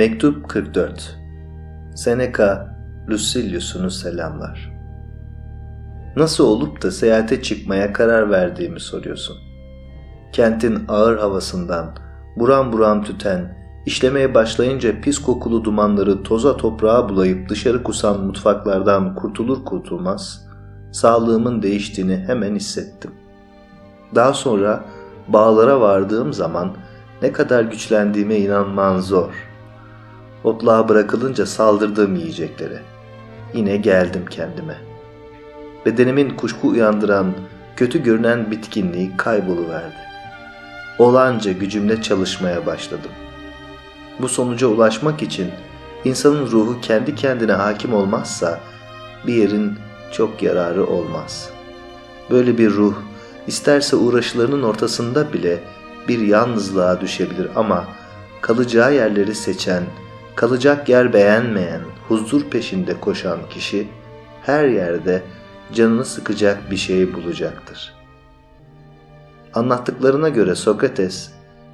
Mektup 44 Seneca Lucilius'unu selamlar. Nasıl olup da seyahate çıkmaya karar verdiğimi soruyorsun. Kentin ağır havasından, buram buram tüten, işlemeye başlayınca pis kokulu dumanları toza toprağa bulayıp dışarı kusan mutfaklardan kurtulur kurtulmaz, sağlığımın değiştiğini hemen hissettim. Daha sonra bağlara vardığım zaman ne kadar güçlendiğime inanman zor.'' Otluğa bırakılınca saldırdığım yiyeceklere. Yine geldim kendime. Bedenimin kuşku uyandıran, kötü görünen bitkinliği kayboluverdi. Olanca gücümle çalışmaya başladım. Bu sonuca ulaşmak için insanın ruhu kendi kendine hakim olmazsa bir yerin çok yararı olmaz. Böyle bir ruh isterse uğraşılarının ortasında bile bir yalnızlığa düşebilir ama kalacağı yerleri seçen, kalacak yer beğenmeyen, huzur peşinde koşan kişi her yerde canını sıkacak bir şey bulacaktır. Anlattıklarına göre Sokrates,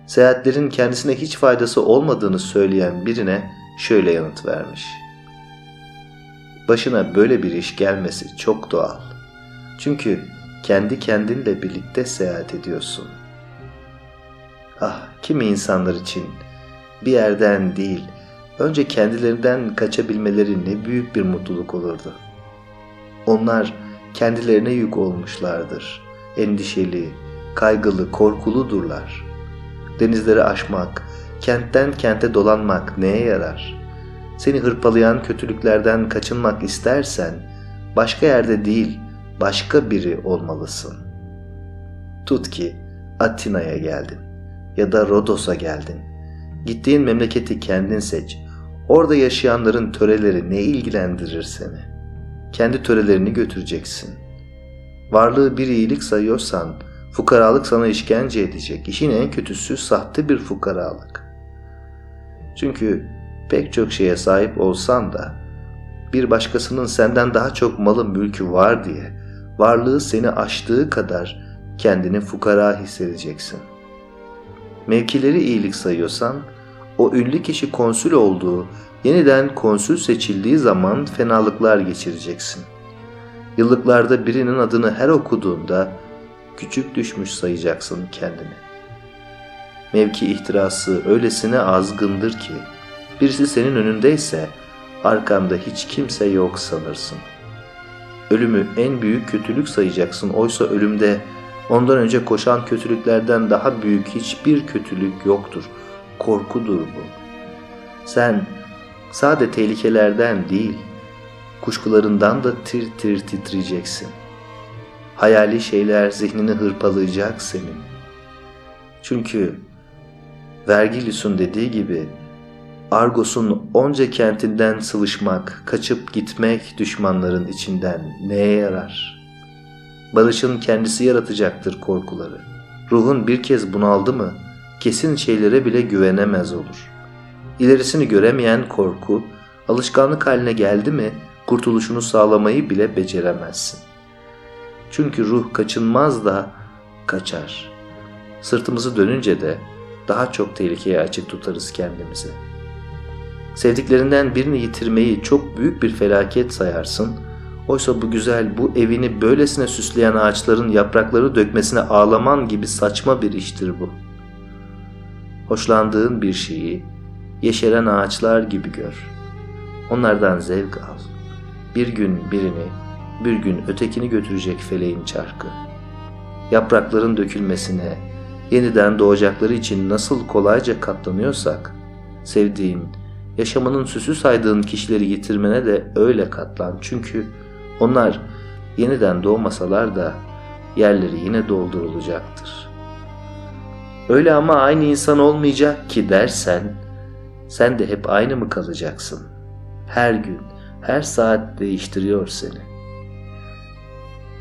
seyahatlerin kendisine hiç faydası olmadığını söyleyen birine şöyle yanıt vermiş. Başına böyle bir iş gelmesi çok doğal. Çünkü kendi kendinle birlikte seyahat ediyorsun. Ah, kimi insanlar için bir yerden değil, önce kendilerinden kaçabilmeleri ne büyük bir mutluluk olurdu. Onlar kendilerine yük olmuşlardır. Endişeli, kaygılı, korkuludurlar. Denizleri aşmak, kentten kente dolanmak neye yarar? Seni hırpalayan kötülüklerden kaçınmak istersen başka yerde değil, başka biri olmalısın. Tut ki Atina'ya geldin ya da Rodos'a geldin. Gittiğin memleketi kendin seç. Orada yaşayanların töreleri ne ilgilendirir seni? Kendi törelerini götüreceksin. Varlığı bir iyilik sayıyorsan, fukaralık sana işkence edecek. İşin en kötüsü sahte bir fukaralık. Çünkü pek çok şeye sahip olsan da bir başkasının senden daha çok malı mülkü var diye varlığı seni aştığı kadar kendini fukara hissedeceksin. Mevkileri iyilik sayıyorsan o ünlü kişi konsül olduğu, yeniden konsül seçildiği zaman fenalıklar geçireceksin. Yıllıklarda birinin adını her okuduğunda küçük düşmüş sayacaksın kendini. Mevki ihtirası öylesine azgındır ki birisi senin önündeyse arkanda hiç kimse yok sanırsın. Ölümü en büyük kötülük sayacaksın oysa ölümde ondan önce koşan kötülüklerden daha büyük hiçbir kötülük yoktur.'' Korkudur bu. Sen sade tehlikelerden değil, kuşkularından da tir tir titreyeceksin. Hayali şeyler zihnini hırpalayacak senin. Çünkü Vergilius'un dediği gibi Argos'un onca kentinden sıvışmak, kaçıp gitmek düşmanların içinden neye yarar? Barışın kendisi yaratacaktır korkuları. Ruhun bir kez bunaldı mı kesin şeylere bile güvenemez olur. İlerisini göremeyen korku, alışkanlık haline geldi mi kurtuluşunu sağlamayı bile beceremezsin. Çünkü ruh kaçınmaz da kaçar. Sırtımızı dönünce de daha çok tehlikeye açık tutarız kendimizi. Sevdiklerinden birini yitirmeyi çok büyük bir felaket sayarsın. Oysa bu güzel, bu evini böylesine süsleyen ağaçların yaprakları dökmesine ağlaman gibi saçma bir iştir bu.'' Hoşlandığın bir şeyi yeşeren ağaçlar gibi gör. Onlardan zevk al. Bir gün birini, bir gün ötekini götürecek feleğin çarkı. Yaprakların dökülmesine, yeniden doğacakları için nasıl kolayca katlanıyorsak, sevdiğin, yaşamının süsü saydığın kişileri yitirmene de öyle katlan. Çünkü onlar yeniden doğmasalar da yerleri yine doldurulacaktır.'' Öyle ama aynı insan olmayacak ki dersen, sen de hep aynı mı kalacaksın? Her gün, her saat değiştiriyor seni.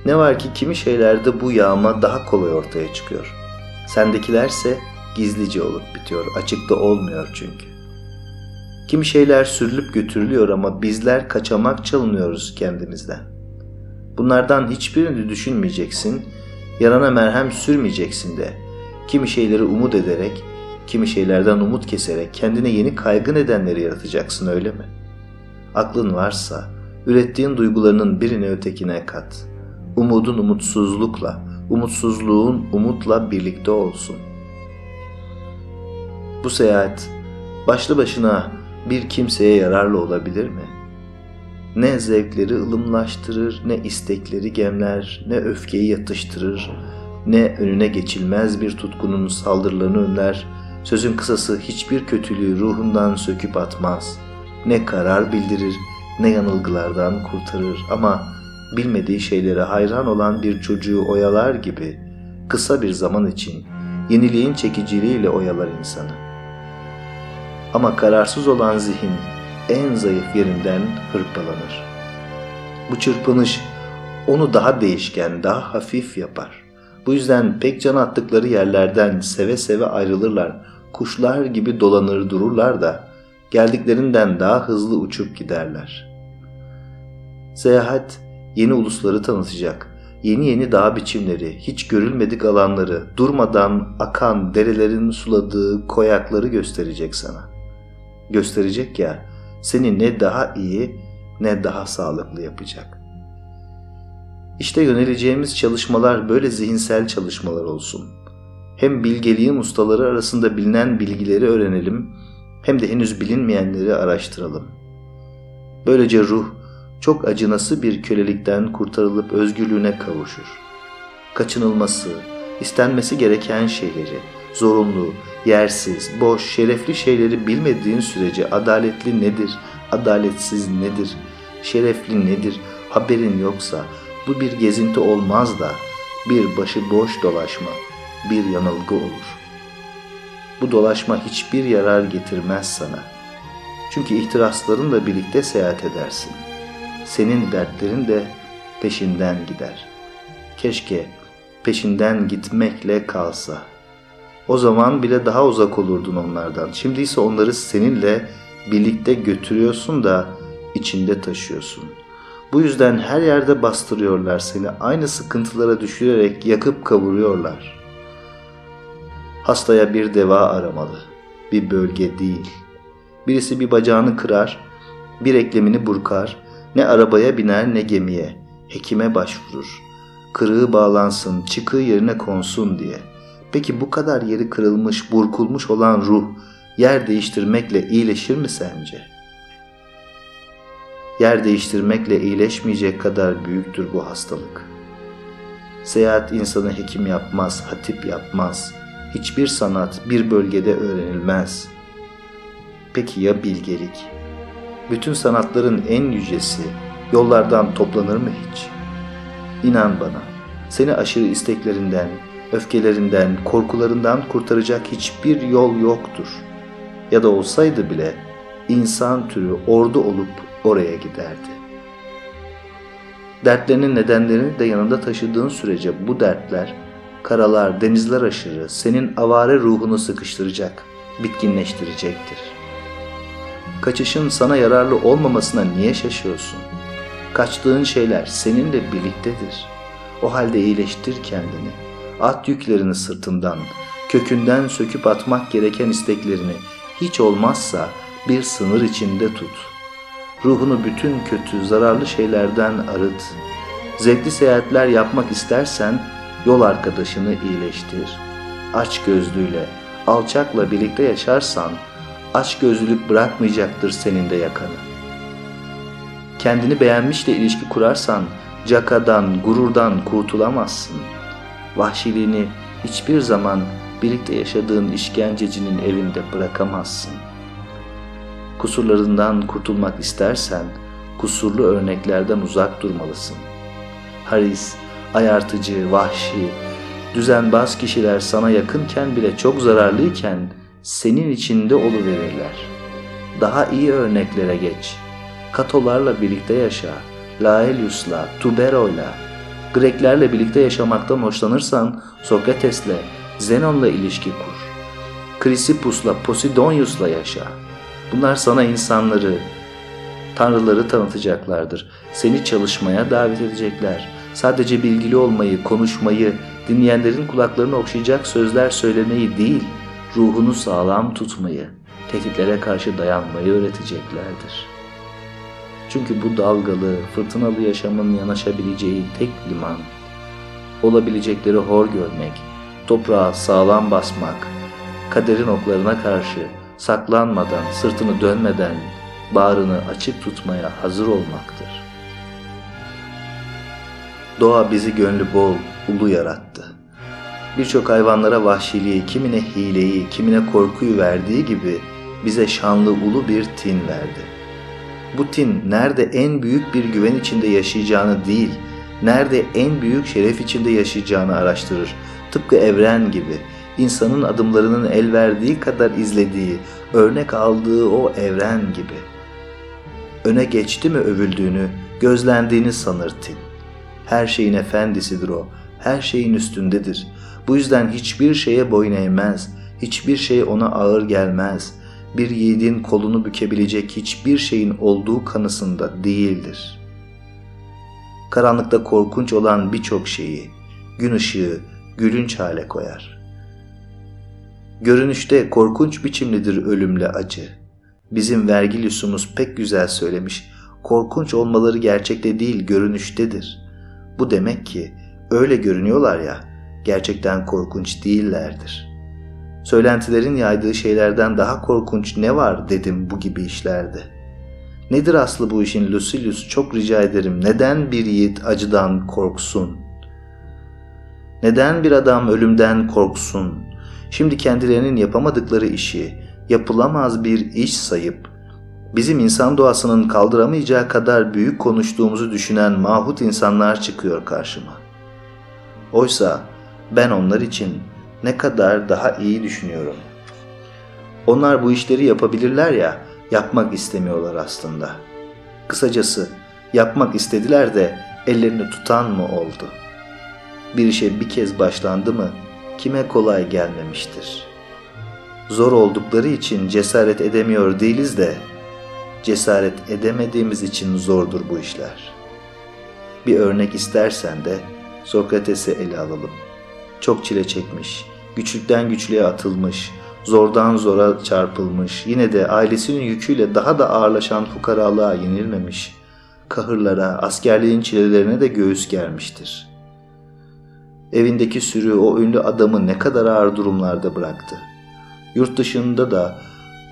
Ne var ki kimi şeylerde bu yağma daha kolay ortaya çıkıyor. Sendekilerse gizlice olup bitiyor, açıkta olmuyor çünkü. Kimi şeyler sürülüp götürülüyor ama bizler kaçamak çalınıyoruz kendimizden. Bunlardan hiçbirini düşünmeyeceksin, yarana merhem sürmeyeceksin de kimi şeyleri umut ederek kimi şeylerden umut keserek kendine yeni kaygı nedenleri yaratacaksın öyle mi? Aklın varsa ürettiğin duygularının birini ötekine kat. Umudun umutsuzlukla, umutsuzluğun umutla birlikte olsun. Bu seyahat başlı başına bir kimseye yararlı olabilir mi? Ne zevkleri ılımlaştırır, ne istekleri gemler, ne öfkeyi yatıştırır, ne önüne geçilmez bir tutkunun saldırılarını önler, sözün kısası hiçbir kötülüğü ruhundan söküp atmaz. Ne karar bildirir, ne yanılgılardan kurtarır ama bilmediği şeylere hayran olan bir çocuğu oyalar gibi kısa bir zaman için yeniliğin çekiciliğiyle oyalar insanı. Ama kararsız olan zihin en zayıf yerinden hırpalanır. Bu çırpınış onu daha değişken, daha hafif yapar. Bu yüzden pek can attıkları yerlerden seve seve ayrılırlar. Kuşlar gibi dolanır dururlar da geldiklerinden daha hızlı uçup giderler. Seyahat yeni ulusları tanıtacak. Yeni yeni dağ biçimleri, hiç görülmedik alanları, durmadan akan derelerin suladığı koyakları gösterecek sana. Gösterecek ya, seni ne daha iyi ne daha sağlıklı yapacak. İşte yöneleceğimiz çalışmalar böyle zihinsel çalışmalar olsun. Hem bilgeliğin ustaları arasında bilinen bilgileri öğrenelim, hem de henüz bilinmeyenleri araştıralım. Böylece ruh çok acınası bir kölelikten kurtarılıp özgürlüğüne kavuşur. Kaçınılması, istenmesi gereken şeyleri, zorunlu, yersiz, boş, şerefli şeyleri bilmediğin sürece adaletli nedir, adaletsiz nedir, şerefli nedir haberin yoksa bu bir gezinti olmaz da bir başı boş dolaşma, bir yanılgı olur. Bu dolaşma hiçbir yarar getirmez sana. Çünkü ihtiraslarınla birlikte seyahat edersin. Senin dertlerin de peşinden gider. Keşke peşinden gitmekle kalsa. O zaman bile daha uzak olurdun onlardan. Şimdi ise onları seninle birlikte götürüyorsun da içinde taşıyorsun. Bu yüzden her yerde bastırıyorlar seni. Aynı sıkıntılara düşürerek yakıp kavuruyorlar. Hastaya bir deva aramalı. Bir bölge değil. Birisi bir bacağını kırar, bir eklemini burkar, ne arabaya biner ne gemiye. Hekime başvurur. Kırığı bağlansın, çıkığı yerine konsun diye. Peki bu kadar yeri kırılmış, burkulmuş olan ruh yer değiştirmekle iyileşir mi sence? Yer değiştirmekle iyileşmeyecek kadar büyüktür bu hastalık. Seyahat insanı hekim yapmaz, hatip yapmaz. Hiçbir sanat bir bölgede öğrenilmez. Peki ya bilgelik? Bütün sanatların en yücesi yollardan toplanır mı hiç? İnan bana, seni aşırı isteklerinden, öfkelerinden, korkularından kurtaracak hiçbir yol yoktur.'' ya da olsaydı bile insan türü ordu olup oraya giderdi. Dertlerinin nedenlerini de yanında taşıdığın sürece bu dertler, karalar, denizler aşırı senin avare ruhunu sıkıştıracak, bitkinleştirecektir. Kaçışın sana yararlı olmamasına niye şaşıyorsun? Kaçtığın şeyler seninle birliktedir. O halde iyileştir kendini. At yüklerini sırtından, kökünden söküp atmak gereken isteklerini, hiç olmazsa bir sınır içinde tut. Ruhunu bütün kötü, zararlı şeylerden arıt. Zevkli seyahatler yapmak istersen yol arkadaşını iyileştir. Aç gözlüyle, alçakla birlikte yaşarsan aç gözlülük bırakmayacaktır senin de yakanı. Kendini beğenmişle ilişki kurarsan cakadan, gururdan kurtulamazsın. Vahşiliğini hiçbir zaman birlikte yaşadığın işkencecinin evinde bırakamazsın. Kusurlarından kurtulmak istersen kusurlu örneklerden uzak durmalısın. Haris, ayartıcı, vahşi, düzenbaz kişiler sana yakınken bile çok zararlıyken senin içinde oluverirler. Daha iyi örneklere geç. Katolarla birlikte yaşa. Laelius'la, Tubero'yla, Greklerle birlikte yaşamaktan hoşlanırsan Sokrates'le, Zenon'la ilişki kur. Chrysippus'la, Posidonius'la yaşa. Bunlar sana insanları, tanrıları tanıtacaklardır. Seni çalışmaya davet edecekler. Sadece bilgili olmayı, konuşmayı, dinleyenlerin kulaklarını okşayacak sözler söylemeyi değil, ruhunu sağlam tutmayı, tehditlere karşı dayanmayı öğreteceklerdir. Çünkü bu dalgalı, fırtınalı yaşamın yanaşabileceği tek liman, olabilecekleri hor görmek, toprağa sağlam basmak, kaderin oklarına karşı saklanmadan, sırtını dönmeden bağrını açık tutmaya hazır olmaktır. Doğa bizi gönlü bol, ulu yarattı. Birçok hayvanlara vahşiliği, kimine hileyi, kimine korkuyu verdiği gibi bize şanlı ulu bir tin verdi. Bu tin nerede en büyük bir güven içinde yaşayacağını değil, nerede en büyük şeref içinde yaşayacağını araştırır. Tıpkı evren gibi insanın adımlarının el verdiği kadar izlediği, örnek aldığı o evren gibi. Öne geçti mi övüldüğünü, gözlendiğini sanır tin. Her şeyin efendisidir o, her şeyin üstündedir. Bu yüzden hiçbir şeye boyun eğmez, hiçbir şey ona ağır gelmez. Bir yiğidin kolunu bükebilecek hiçbir şeyin olduğu kanısında değildir. Karanlıkta korkunç olan birçok şeyi, gün ışığı gülünç hale koyar. Görünüşte korkunç biçimlidir ölümle acı. Bizim Vergilius'umuz pek güzel söylemiş, korkunç olmaları gerçekte değil görünüştedir.'' Bu demek ki öyle görünüyorlar ya, gerçekten korkunç değillerdir. Söylentilerin yaydığı şeylerden daha korkunç ne var dedim bu gibi işlerde. Nedir aslı bu işin Lucilius çok rica ederim neden bir yiğit acıdan korksun? Neden bir adam ölümden korksun? Şimdi kendilerinin yapamadıkları işi yapılamaz bir iş sayıp bizim insan doğasının kaldıramayacağı kadar büyük konuştuğumuzu düşünen mahut insanlar çıkıyor karşıma. Oysa ben onlar için ne kadar daha iyi düşünüyorum. Onlar bu işleri yapabilirler ya, yapmak istemiyorlar aslında. Kısacası yapmak istediler de ellerini tutan mı oldu? Bir işe bir kez başlandı mı kime kolay gelmemiştir. Zor oldukları için cesaret edemiyor değiliz de cesaret edemediğimiz için zordur bu işler. Bir örnek istersen de Sokrates'i ele alalım. Çok çile çekmiş, güçlükten güçlüğe atılmış, zordan zora çarpılmış, yine de ailesinin yüküyle daha da ağırlaşan fukaralığa yenilmemiş, kahırlara, askerliğin çilelerine de göğüs germiştir. Evindeki sürü o ünlü adamı ne kadar ağır durumlarda bıraktı. Yurt dışında da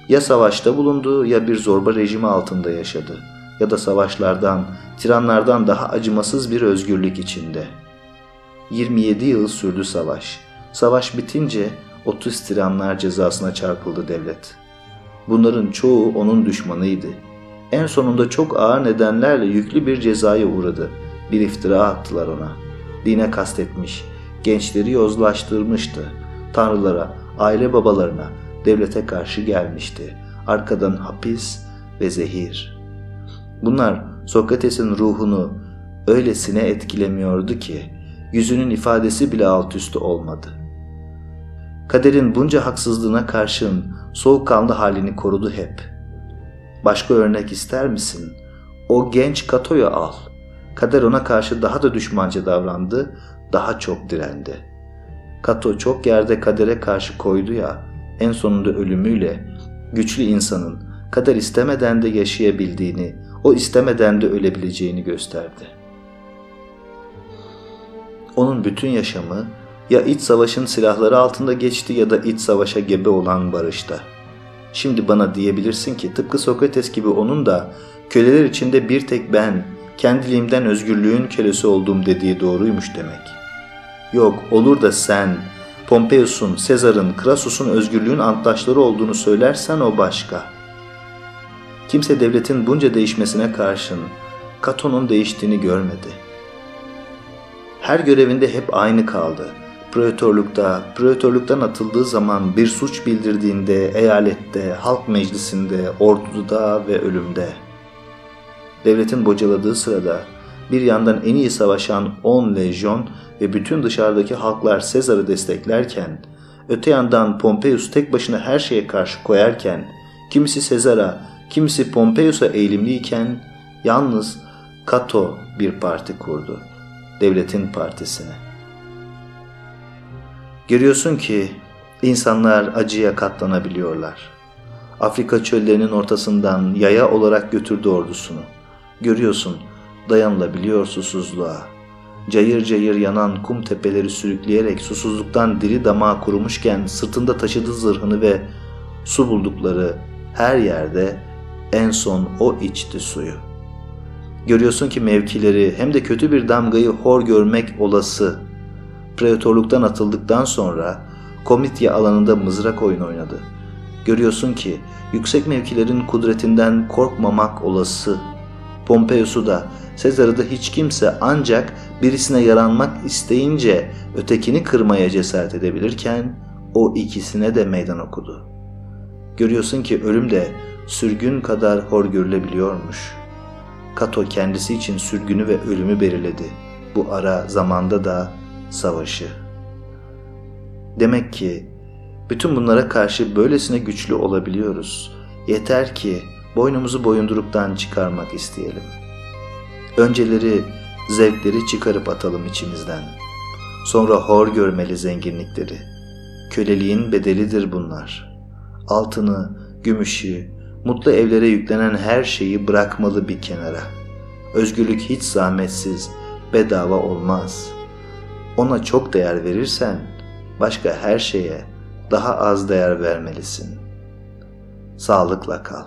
ya savaşta bulundu ya bir zorba rejimi altında yaşadı ya da savaşlardan, tiranlardan daha acımasız bir özgürlük içinde. 27 yıl sürdü savaş. Savaş bitince 30 tiranlar cezasına çarpıldı devlet. Bunların çoğu onun düşmanıydı. En sonunda çok ağır nedenlerle yüklü bir cezaya uğradı. Bir iftira attılar ona. Dine kastetmiş, gençleri yozlaştırmıştı. Tanrılara, aile babalarına, devlete karşı gelmişti. Arkadan hapis ve zehir. Bunlar Sokrates'in ruhunu öylesine etkilemiyordu ki yüzünün ifadesi bile alt üstü olmadı. Kaderin bunca haksızlığına karşın soğukkanlı halini korudu hep. Başka örnek ister misin? O genç Kato'yu al. Kader ona karşı daha da düşmanca davrandı, daha çok direndi. Kato çok yerde kadere karşı koydu ya, en sonunda ölümüyle güçlü insanın kader istemeden de yaşayabildiğini, o istemeden de ölebileceğini gösterdi. Onun bütün yaşamı ya iç savaşın silahları altında geçti ya da iç savaşa gebe olan barışta. Şimdi bana diyebilirsin ki tıpkı Sokrates gibi onun da köleler içinde bir tek ben, kendiliğimden özgürlüğün kölesi olduğum dediği doğruymuş demek. Yok olur da sen Pompeius'un, Sezar'ın, Krasus'un özgürlüğün antlaşları olduğunu söylersen o başka. Kimse devletin bunca değişmesine karşın Kato'nun değiştiğini görmedi. Her görevinde hep aynı kaldı. Pretorlukta, pretorluktan atıldığı zaman bir suç bildirdiğinde, eyalette, halk meclisinde, orduda ve ölümde. Devletin bocaladığı sırada bir yandan en iyi savaşan 10 lejyon ve bütün dışarıdaki halklar Sezar'ı desteklerken, öte yandan Pompeius tek başına her şeye karşı koyarken, kimisi Sezar'a, kimisi Pompeius'a eğilimliyken, yalnız Cato bir parti kurdu. Devletin partisini. Görüyorsun ki İnsanlar acıya katlanabiliyorlar. Afrika çöllerinin ortasından yaya olarak götürdü ordusunu. Görüyorsun, dayanılabiliyor susuzluğa. Cayır cayır yanan kum tepeleri sürükleyerek susuzluktan diri damağı kurumuşken sırtında taşıdığı zırhını ve su buldukları her yerde en son o içti suyu. Görüyorsun ki mevkileri hem de kötü bir damgayı hor görmek olası. Pretorluktan atıldıktan sonra komitya alanında mızrak oyun oynadı. Görüyorsun ki yüksek mevkilerin kudretinden korkmamak olası. Pompeius'u da Sezar'ı hiç kimse ancak birisine yaranmak isteyince ötekini kırmaya cesaret edebilirken o ikisine de meydan okudu. Görüyorsun ki ölüm de sürgün kadar hor görülebiliyormuş. Kato kendisi için sürgünü ve ölümü belirledi. Bu ara zamanda da savaşı. Demek ki bütün bunlara karşı böylesine güçlü olabiliyoruz. Yeter ki boynumuzu boyunduruktan çıkarmak isteyelim. Önceleri zevkleri çıkarıp atalım içimizden. Sonra hor görmeli zenginlikleri. Köleliğin bedelidir bunlar. Altını, gümüşü, mutlu evlere yüklenen her şeyi bırakmalı bir kenara. Özgürlük hiç zahmetsiz, bedava olmaz. Ona çok değer verirsen başka her şeye daha az değer vermelisin. Sağlıkla kal.